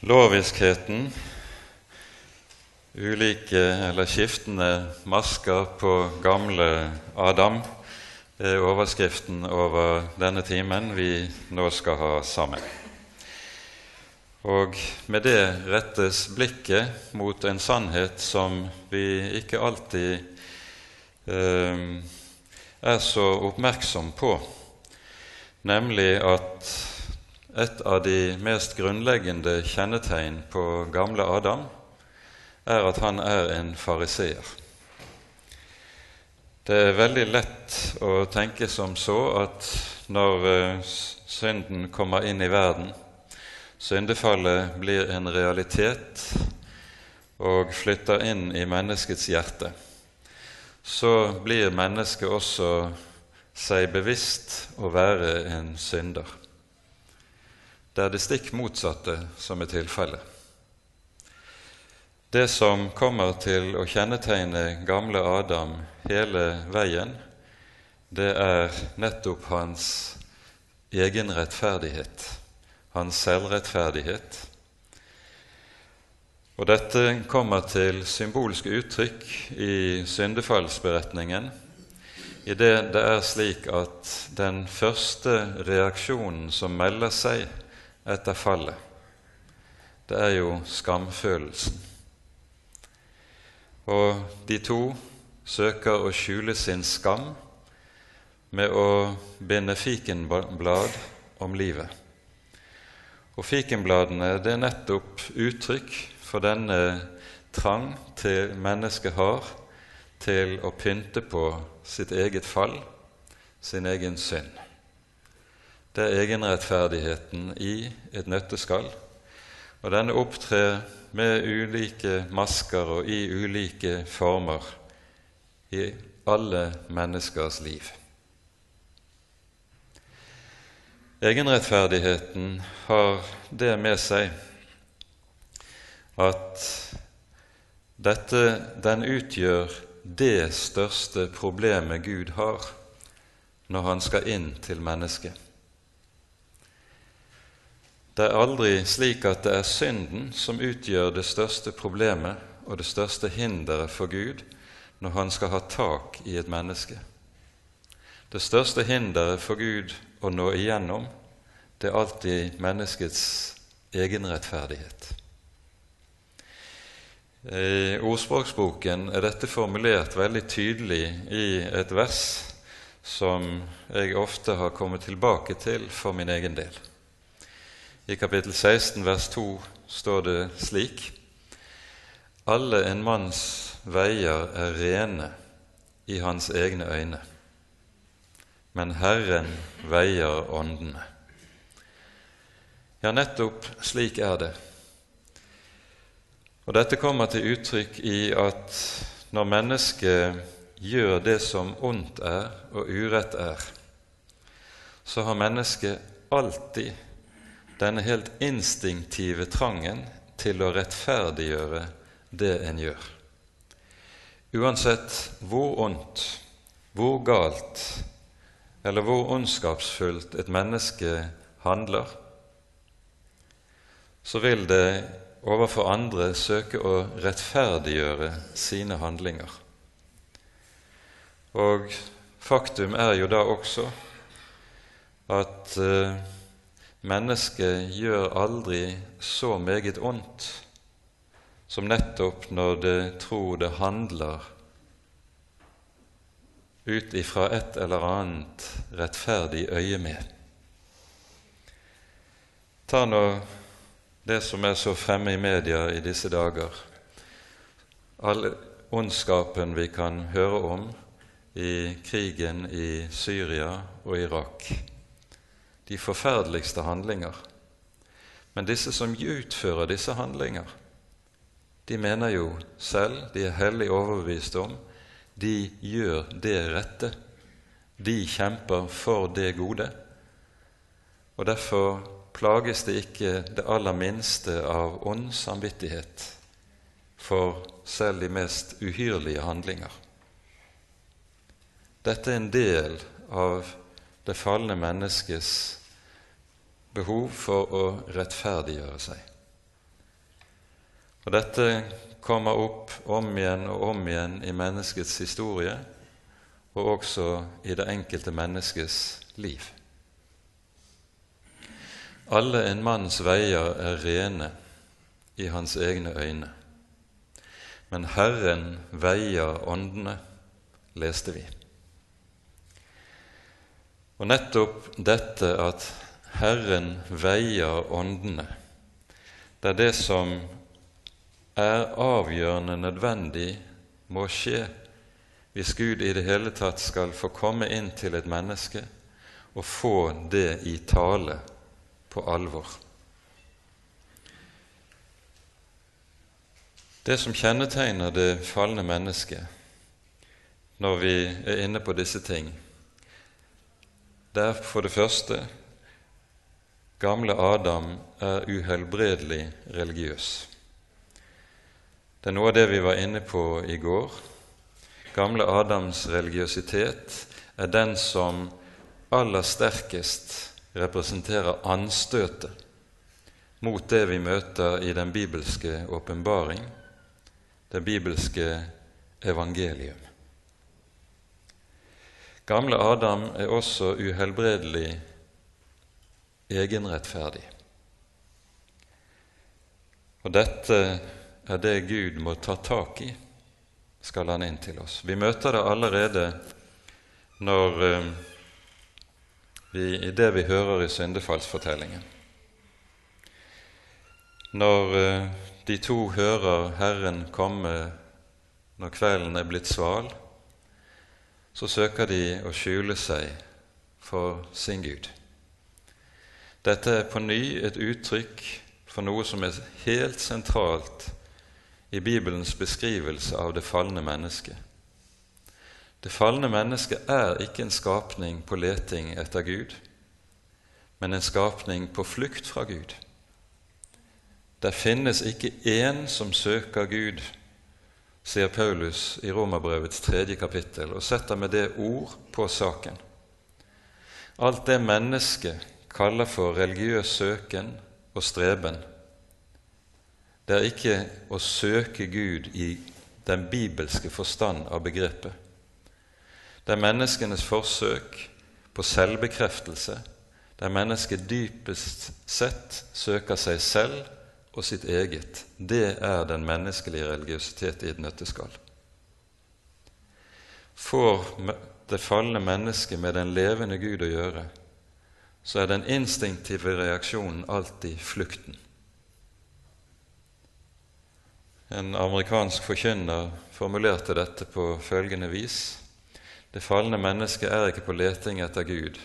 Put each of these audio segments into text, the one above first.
Loviskheten, ulike eller skiftende masker på gamle Adam, er overskriften over denne timen vi nå skal ha sammen. Og med det rettes blikket mot en sannhet som vi ikke alltid eh, er så oppmerksom på, nemlig at et av de mest grunnleggende kjennetegn på gamle Adam er at han er en fariseer. Det er veldig lett å tenke som så at når eh, synden kommer inn i verden, syndefallet blir en realitet og flytter inn i menneskets hjerte, så blir mennesket også seg bevisst å være en synder. Det er det stikk motsatte som er tilfellet. Det som kommer til å kjennetegne gamle Adam hele veien, det er nettopp hans egen rettferdighet, hans selvrettferdighet. Og Dette kommer til symbolsk uttrykk i syndefallsberetningen, i det det er slik at den første reaksjonen som melder seg etter fallet, det er jo skamfølelsen. Og de to søker å skjule sin skam med å binde fikenblad om livet. Og fikenbladene det er nettopp uttrykk for denne trang til mennesket har til å pynte på sitt eget fall, sin egen synd. Det er egenrettferdigheten i et nøtteskall. Og denne opptrer med ulike masker og i ulike former i alle menneskers liv. Egenrettferdigheten har det med seg at dette, den utgjør det største problemet Gud har når han skal inn til mennesket. Det er aldri slik at det er synden som utgjør det største problemet og det største hinderet for Gud når han skal ha tak i et menneske. Det største hinderet for Gud å nå igjennom, det er alltid menneskets egenrettferdighet. I Ordspråksboken er dette formulert veldig tydelig i et vers som jeg ofte har kommet tilbake til for min egen del. I kapittel 16 vers 2 står det slik Alle en manns veier er rene i hans egne øyne, men Herren veier åndene. Ja, nettopp slik er det. Og Dette kommer til uttrykk i at når mennesket gjør det som ondt er og urett er, så har mennesket alltid denne helt instinktive trangen til å rettferdiggjøre det en gjør. Uansett hvor ondt, hvor galt eller hvor ondskapsfullt et menneske handler, så vil det overfor andre søke å rettferdiggjøre sine handlinger. Og faktum er jo da også at uh, Mennesket gjør aldri så meget ondt som nettopp når det tror det handler ut ifra et eller annet rettferdig øye med. Ta nå det som er så fremme i media i disse dager, all ondskapen vi kan høre om i krigen i Syria og Irak de forferdeligste handlinger. Men disse som utfører disse handlinger, de mener jo selv, de er hellig overbevist om, de gjør det rette. De kjemper for det gode. Og derfor plages det ikke det aller minste av ond samvittighet for selv de mest uhyrlige handlinger. Dette er en del av det falne menneskets behov for å rettferdiggjøre seg. Og dette kommer opp om igjen og om igjen i menneskets historie, og også i det enkelte menneskes liv. Alle en manns veier er rene i hans egne øyne, men Herren veier åndene, leste vi. Og nettopp dette at Herren veier åndene, det er det som er avgjørende nødvendig må skje hvis Gud i det hele tatt skal få komme inn til et menneske og få det i tale på alvor. Det som kjennetegner det falne mennesket når vi er inne på disse ting, det er for det første gamle Adam er uhelbredelig religiøs. Det er noe av det vi var inne på i går. Gamle Adams religiøsitet er den som aller sterkest representerer anstøtet mot det vi møter i den bibelske åpenbaring, det bibelske evangelium. Gamle Adam er også uhelbredelig egenrettferdig. Og dette er det Gud må ta tak i, skal han inn til oss. Vi møter det allerede når eh, vi, i det vi hører i syndefallsfortellingen. Når eh, de to hører Herren komme når kvelden er blitt sval, så søker de å skjule seg for sin Gud. Dette er på ny et uttrykk for noe som er helt sentralt i Bibelens beskrivelse av det falne mennesket. Det falne mennesket er ikke en skapning på leting etter Gud, men en skapning på flukt fra Gud. Det finnes ikke én som søker Gud sier Paulus i Romerbrevets tredje kapittel, og setter med det ord på saken. Alt det mennesket kaller for religiøs søken og streben, det er ikke å søke Gud i den bibelske forstand av begrepet. Det er menneskenes forsøk på selvbekreftelse, der mennesket dypest sett søker seg selv og sitt eget. Det er den menneskelige religiøsitet i et nøtteskall. Får det falne mennesket med den levende Gud å gjøre, så er den instinktive reaksjonen alltid flukten. En amerikansk forkynner formulerte dette på følgende vis.: Det falne mennesket er ikke på leting etter Gud,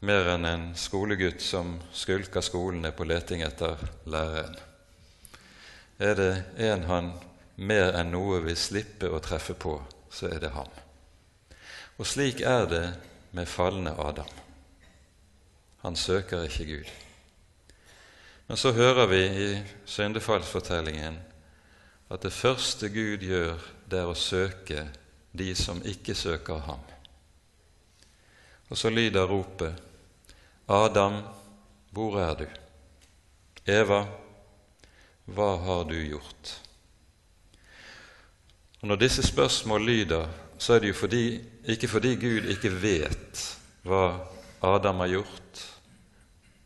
mer enn en skolegutt som skulker skolen, er på leting etter læreren. Er det en han mer enn noe vil slippe å treffe på, så er det ham. Og slik er det med falne Adam. Han søker ikke Gud. Men så hører vi i syndefallsfortellingen at det første Gud gjør, det er å søke de som ikke søker ham. Og så lyder ropet Adam, hvor er du? Eva, hva har du gjort? Og Når disse spørsmål lyder, så er det jo fordi, ikke fordi Gud ikke vet hva Adam har gjort,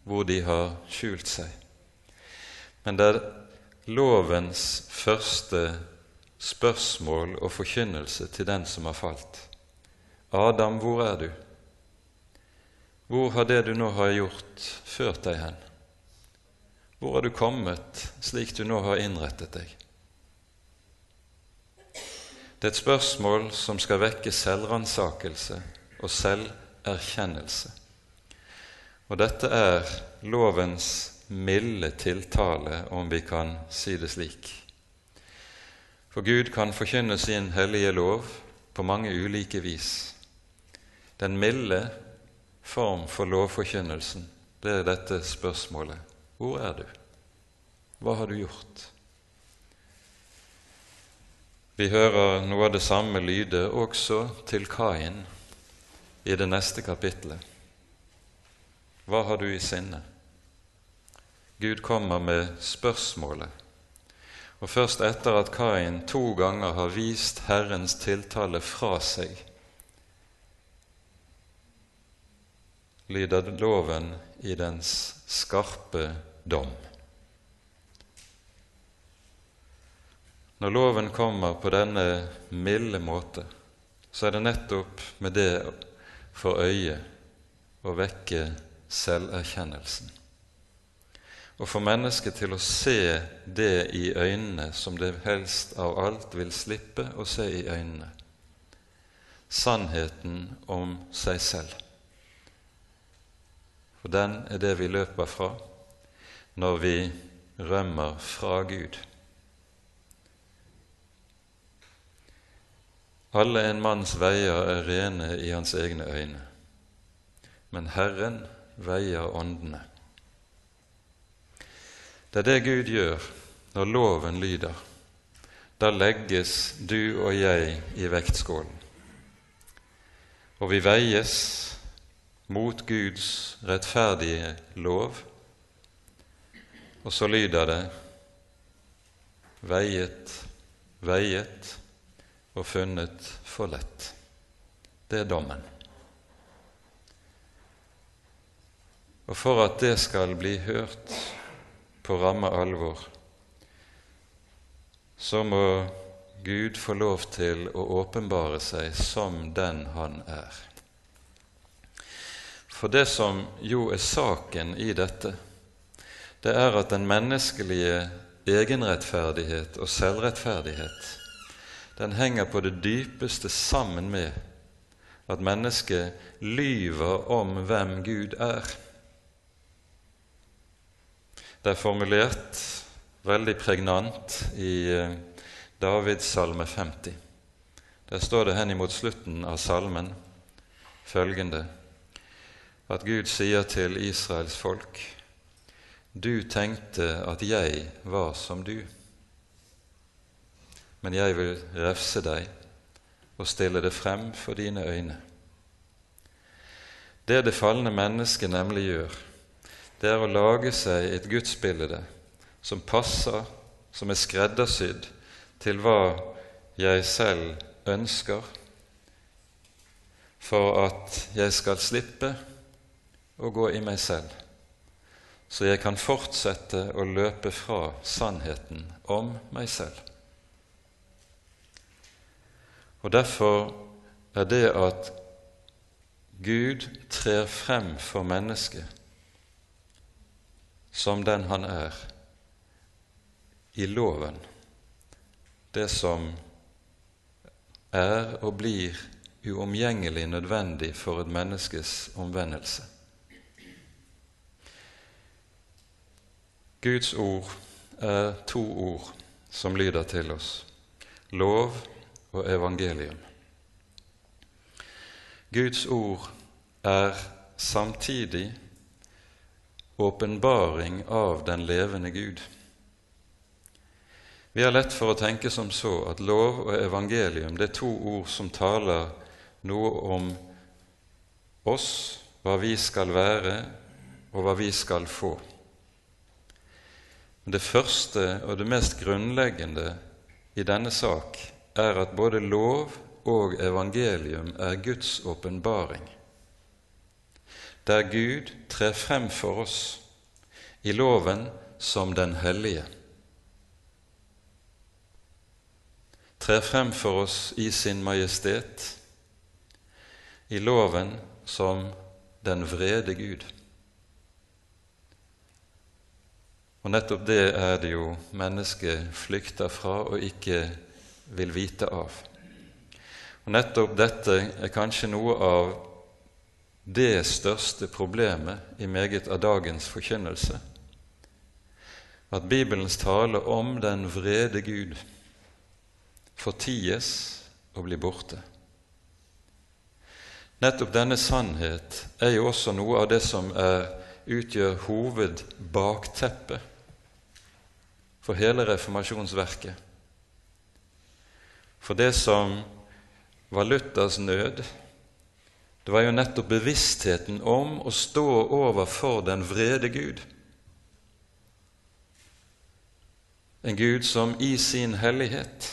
hvor de har skjult seg, men det er lovens første spørsmål og forkynnelse til den som har falt. Adam, hvor er du? Hvor har det du nå har gjort, ført deg hen? Hvor har du kommet slik du nå har innrettet deg? Det er et spørsmål som skal vekke selvransakelse og selverkjennelse. Og dette er lovens milde tiltale, om vi kan si det slik. For Gud kan forkynne sin hellige lov på mange ulike vis. Den milde form for lovforkynnelsen, det er dette spørsmålet. Hvor er du? Hva har du gjort? Vi hører noe av det samme lyde også til Kain i det neste kapitlet. Hva har du i sinne? Gud kommer med spørsmålet, Og først etter at Kain to ganger har vist Herrens tiltale fra seg, lyder loven i dens skarpe dom. Når loven kommer på denne milde måte, så er det nettopp med det for øye å vekke selverkjennelsen. Og få mennesket til å se det i øynene som det helst av alt vil slippe å se i øynene sannheten om seg selv. For den er det vi løper fra når vi rømmer fra Gud. Alle en manns veier er rene i hans egne øyne, men Herren veier åndene. Det er det Gud gjør når loven lyder. Da legges du og jeg i vektskålen. Og vi veies mot Guds rettferdige lov, og så lyder det veiet, veiet og funnet for lett. Det er dommen. Og for at det skal bli hørt, på ramme alvor, så må Gud få lov til å åpenbare seg som den han er. For det som jo er saken i dette, det er at den menneskelige egenrettferdighet og selvrettferdighet den henger på det dypeste sammen med at mennesket lyver om hvem Gud er. Det er formulert veldig pregnant i eh, Davids salme 50. Der står det henimot slutten av salmen følgende at Gud sier til Israels folk Du tenkte at jeg var som du, men jeg vil refse deg og stille det frem for dine øyne. Det det falne mennesket nemlig gjør, det er å lage seg et gudsbilde som passer, som er skreddersydd til hva jeg selv ønsker, for at jeg skal slippe å gå i meg selv, så jeg kan fortsette å løpe fra sannheten om meg selv. Og Derfor er det at Gud trer frem for mennesket som den han er, i loven, det som er og blir uomgjengelig nødvendig for et menneskes omvendelse. Guds ord er to ord som lyder til oss lov og evangelium. Guds ord er samtidig åpenbaring av den levende Gud. Vi har lett for å tenke som så at lov og evangelium det er to ord som taler noe om oss, hva vi skal være, og hva vi skal få. Det første og det mest grunnleggende i denne sak er at både lov og evangelium er Guds åpenbaring der Gud trer frem for oss i loven som den hellige. Trer frem for oss i sin majestet, i loven som den vrede Gud. Og nettopp det er det jo mennesket flykter fra og ikke vil vite av. Og Nettopp dette er kanskje noe av det største problemet i meget av dagens forkynnelse. At Bibelens tale om den vrede Gud forties og blir borte. Nettopp denne sannhet er jo også noe av det som er, utgjør hovedbakteppet for hele reformasjonsverket. For det som var Luthers nød, det var jo nettopp bevisstheten om å stå overfor den vrede Gud. En Gud som i sin hellighet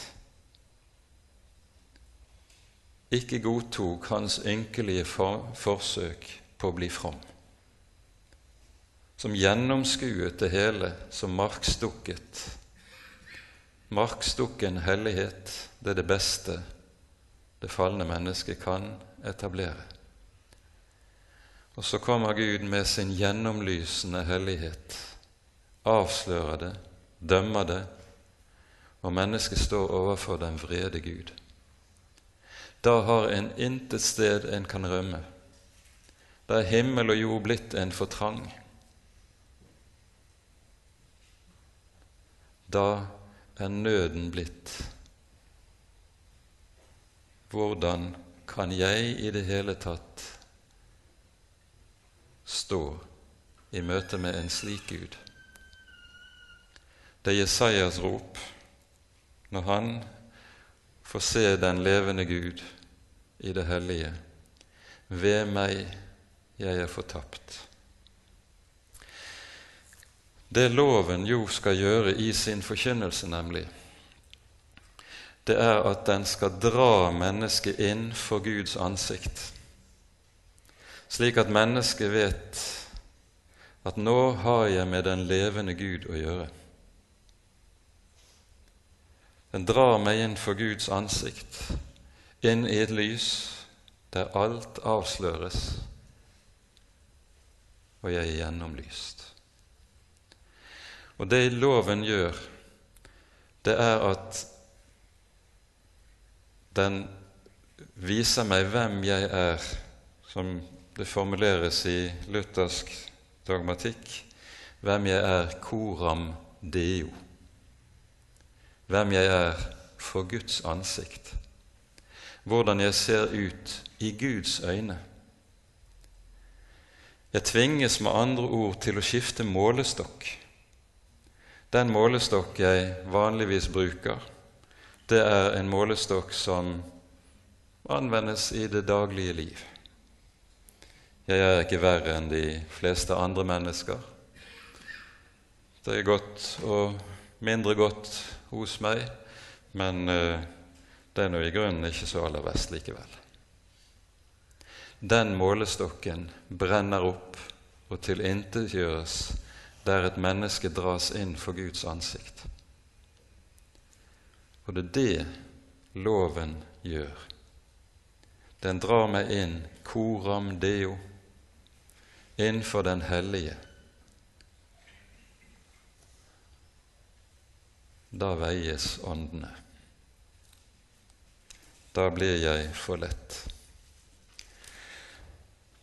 ikke godtok hans ynkelige forsøk på å bli from, som gjennomskuet det hele som markstukket. Markstukken hellighet, det er det beste det falne mennesket kan etablere. Og så kommer Gud med sin gjennomlysende hellighet, avslører det, dømmer det, og mennesket står overfor den vrede Gud. Da har en intet sted en kan rømme. Da er himmel og jord blitt en for trang. Da er nøden blitt. Hvordan kan jeg i det hele tatt stå i møte med en slik Gud? Det er Jesajas rop når han får se den levende Gud i det hellige. Ved meg, jeg er fortapt. Det loven jo skal gjøre i sin forkynnelse, nemlig, det er at den skal dra mennesket inn for Guds ansikt, slik at mennesket vet at nå har jeg med den levende Gud å gjøre. Den drar meg inn for Guds ansikt, inn i et lys der alt avsløres, og jeg er gjennomlyst. Og det loven gjør, det er at den viser meg hvem jeg er, som det formuleres i luthersk dogmatikk, hvem jeg er coram deo, hvem jeg er for Guds ansikt hvordan jeg ser ut i Guds øyne. Jeg tvinges med andre ord til å skifte målestokk. Den målestokk jeg vanligvis bruker, det er en målestokk som anvendes i det daglige liv. Jeg er ikke verre enn de fleste andre mennesker. Det er godt og mindre godt hos meg, men uh, det er nå i grunnen ikke så aller verst likevel. Den målestokken brenner opp og tilintetgjøres der et menneske dras inn for Guds ansikt. Og det er det loven gjør. Den drar meg inn, coram deo, innenfor den hellige. Da veies åndene da blir jeg for lett.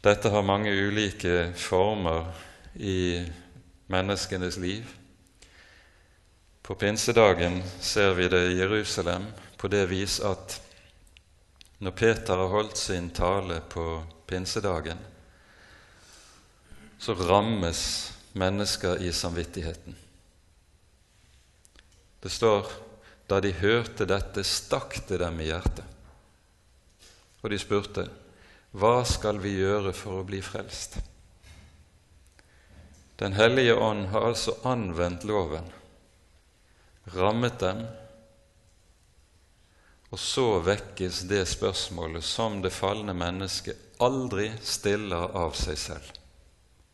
Dette har mange ulike former i menneskenes liv. På pinsedagen ser vi det i Jerusalem på det vis at når Peter har holdt sin tale på pinsedagen, så rammes mennesker i samvittigheten. Det står da de hørte dette, stakk det dem i hjertet og de spurte, Hva skal vi gjøre for å bli frelst? Den hellige ånd har altså anvendt loven, rammet den, og så vekkes det spørsmålet som det falne mennesket aldri stiller av seg selv.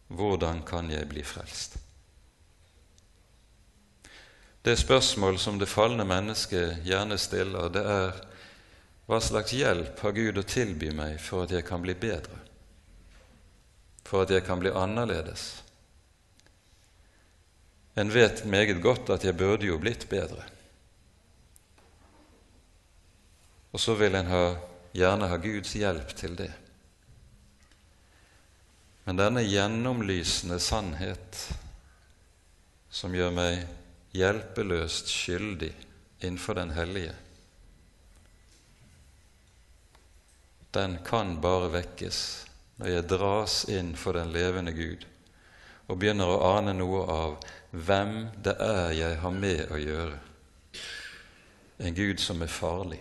Hvordan kan jeg bli frelst? Det spørsmål som det falne mennesket gjerne stiller, det er hva slags hjelp har Gud å tilby meg for at jeg kan bli bedre, for at jeg kan bli annerledes? En vet meget godt at jeg burde jo blitt bedre. Og så vil en ha, gjerne ha Guds hjelp til det. Men denne gjennomlysende sannhet som gjør meg hjelpeløst skyldig innenfor Den hellige, den kan bare vekkes når jeg dras inn for den levende Gud og begynner å ane noe av hvem det er jeg har med å gjøre. En Gud som er farlig.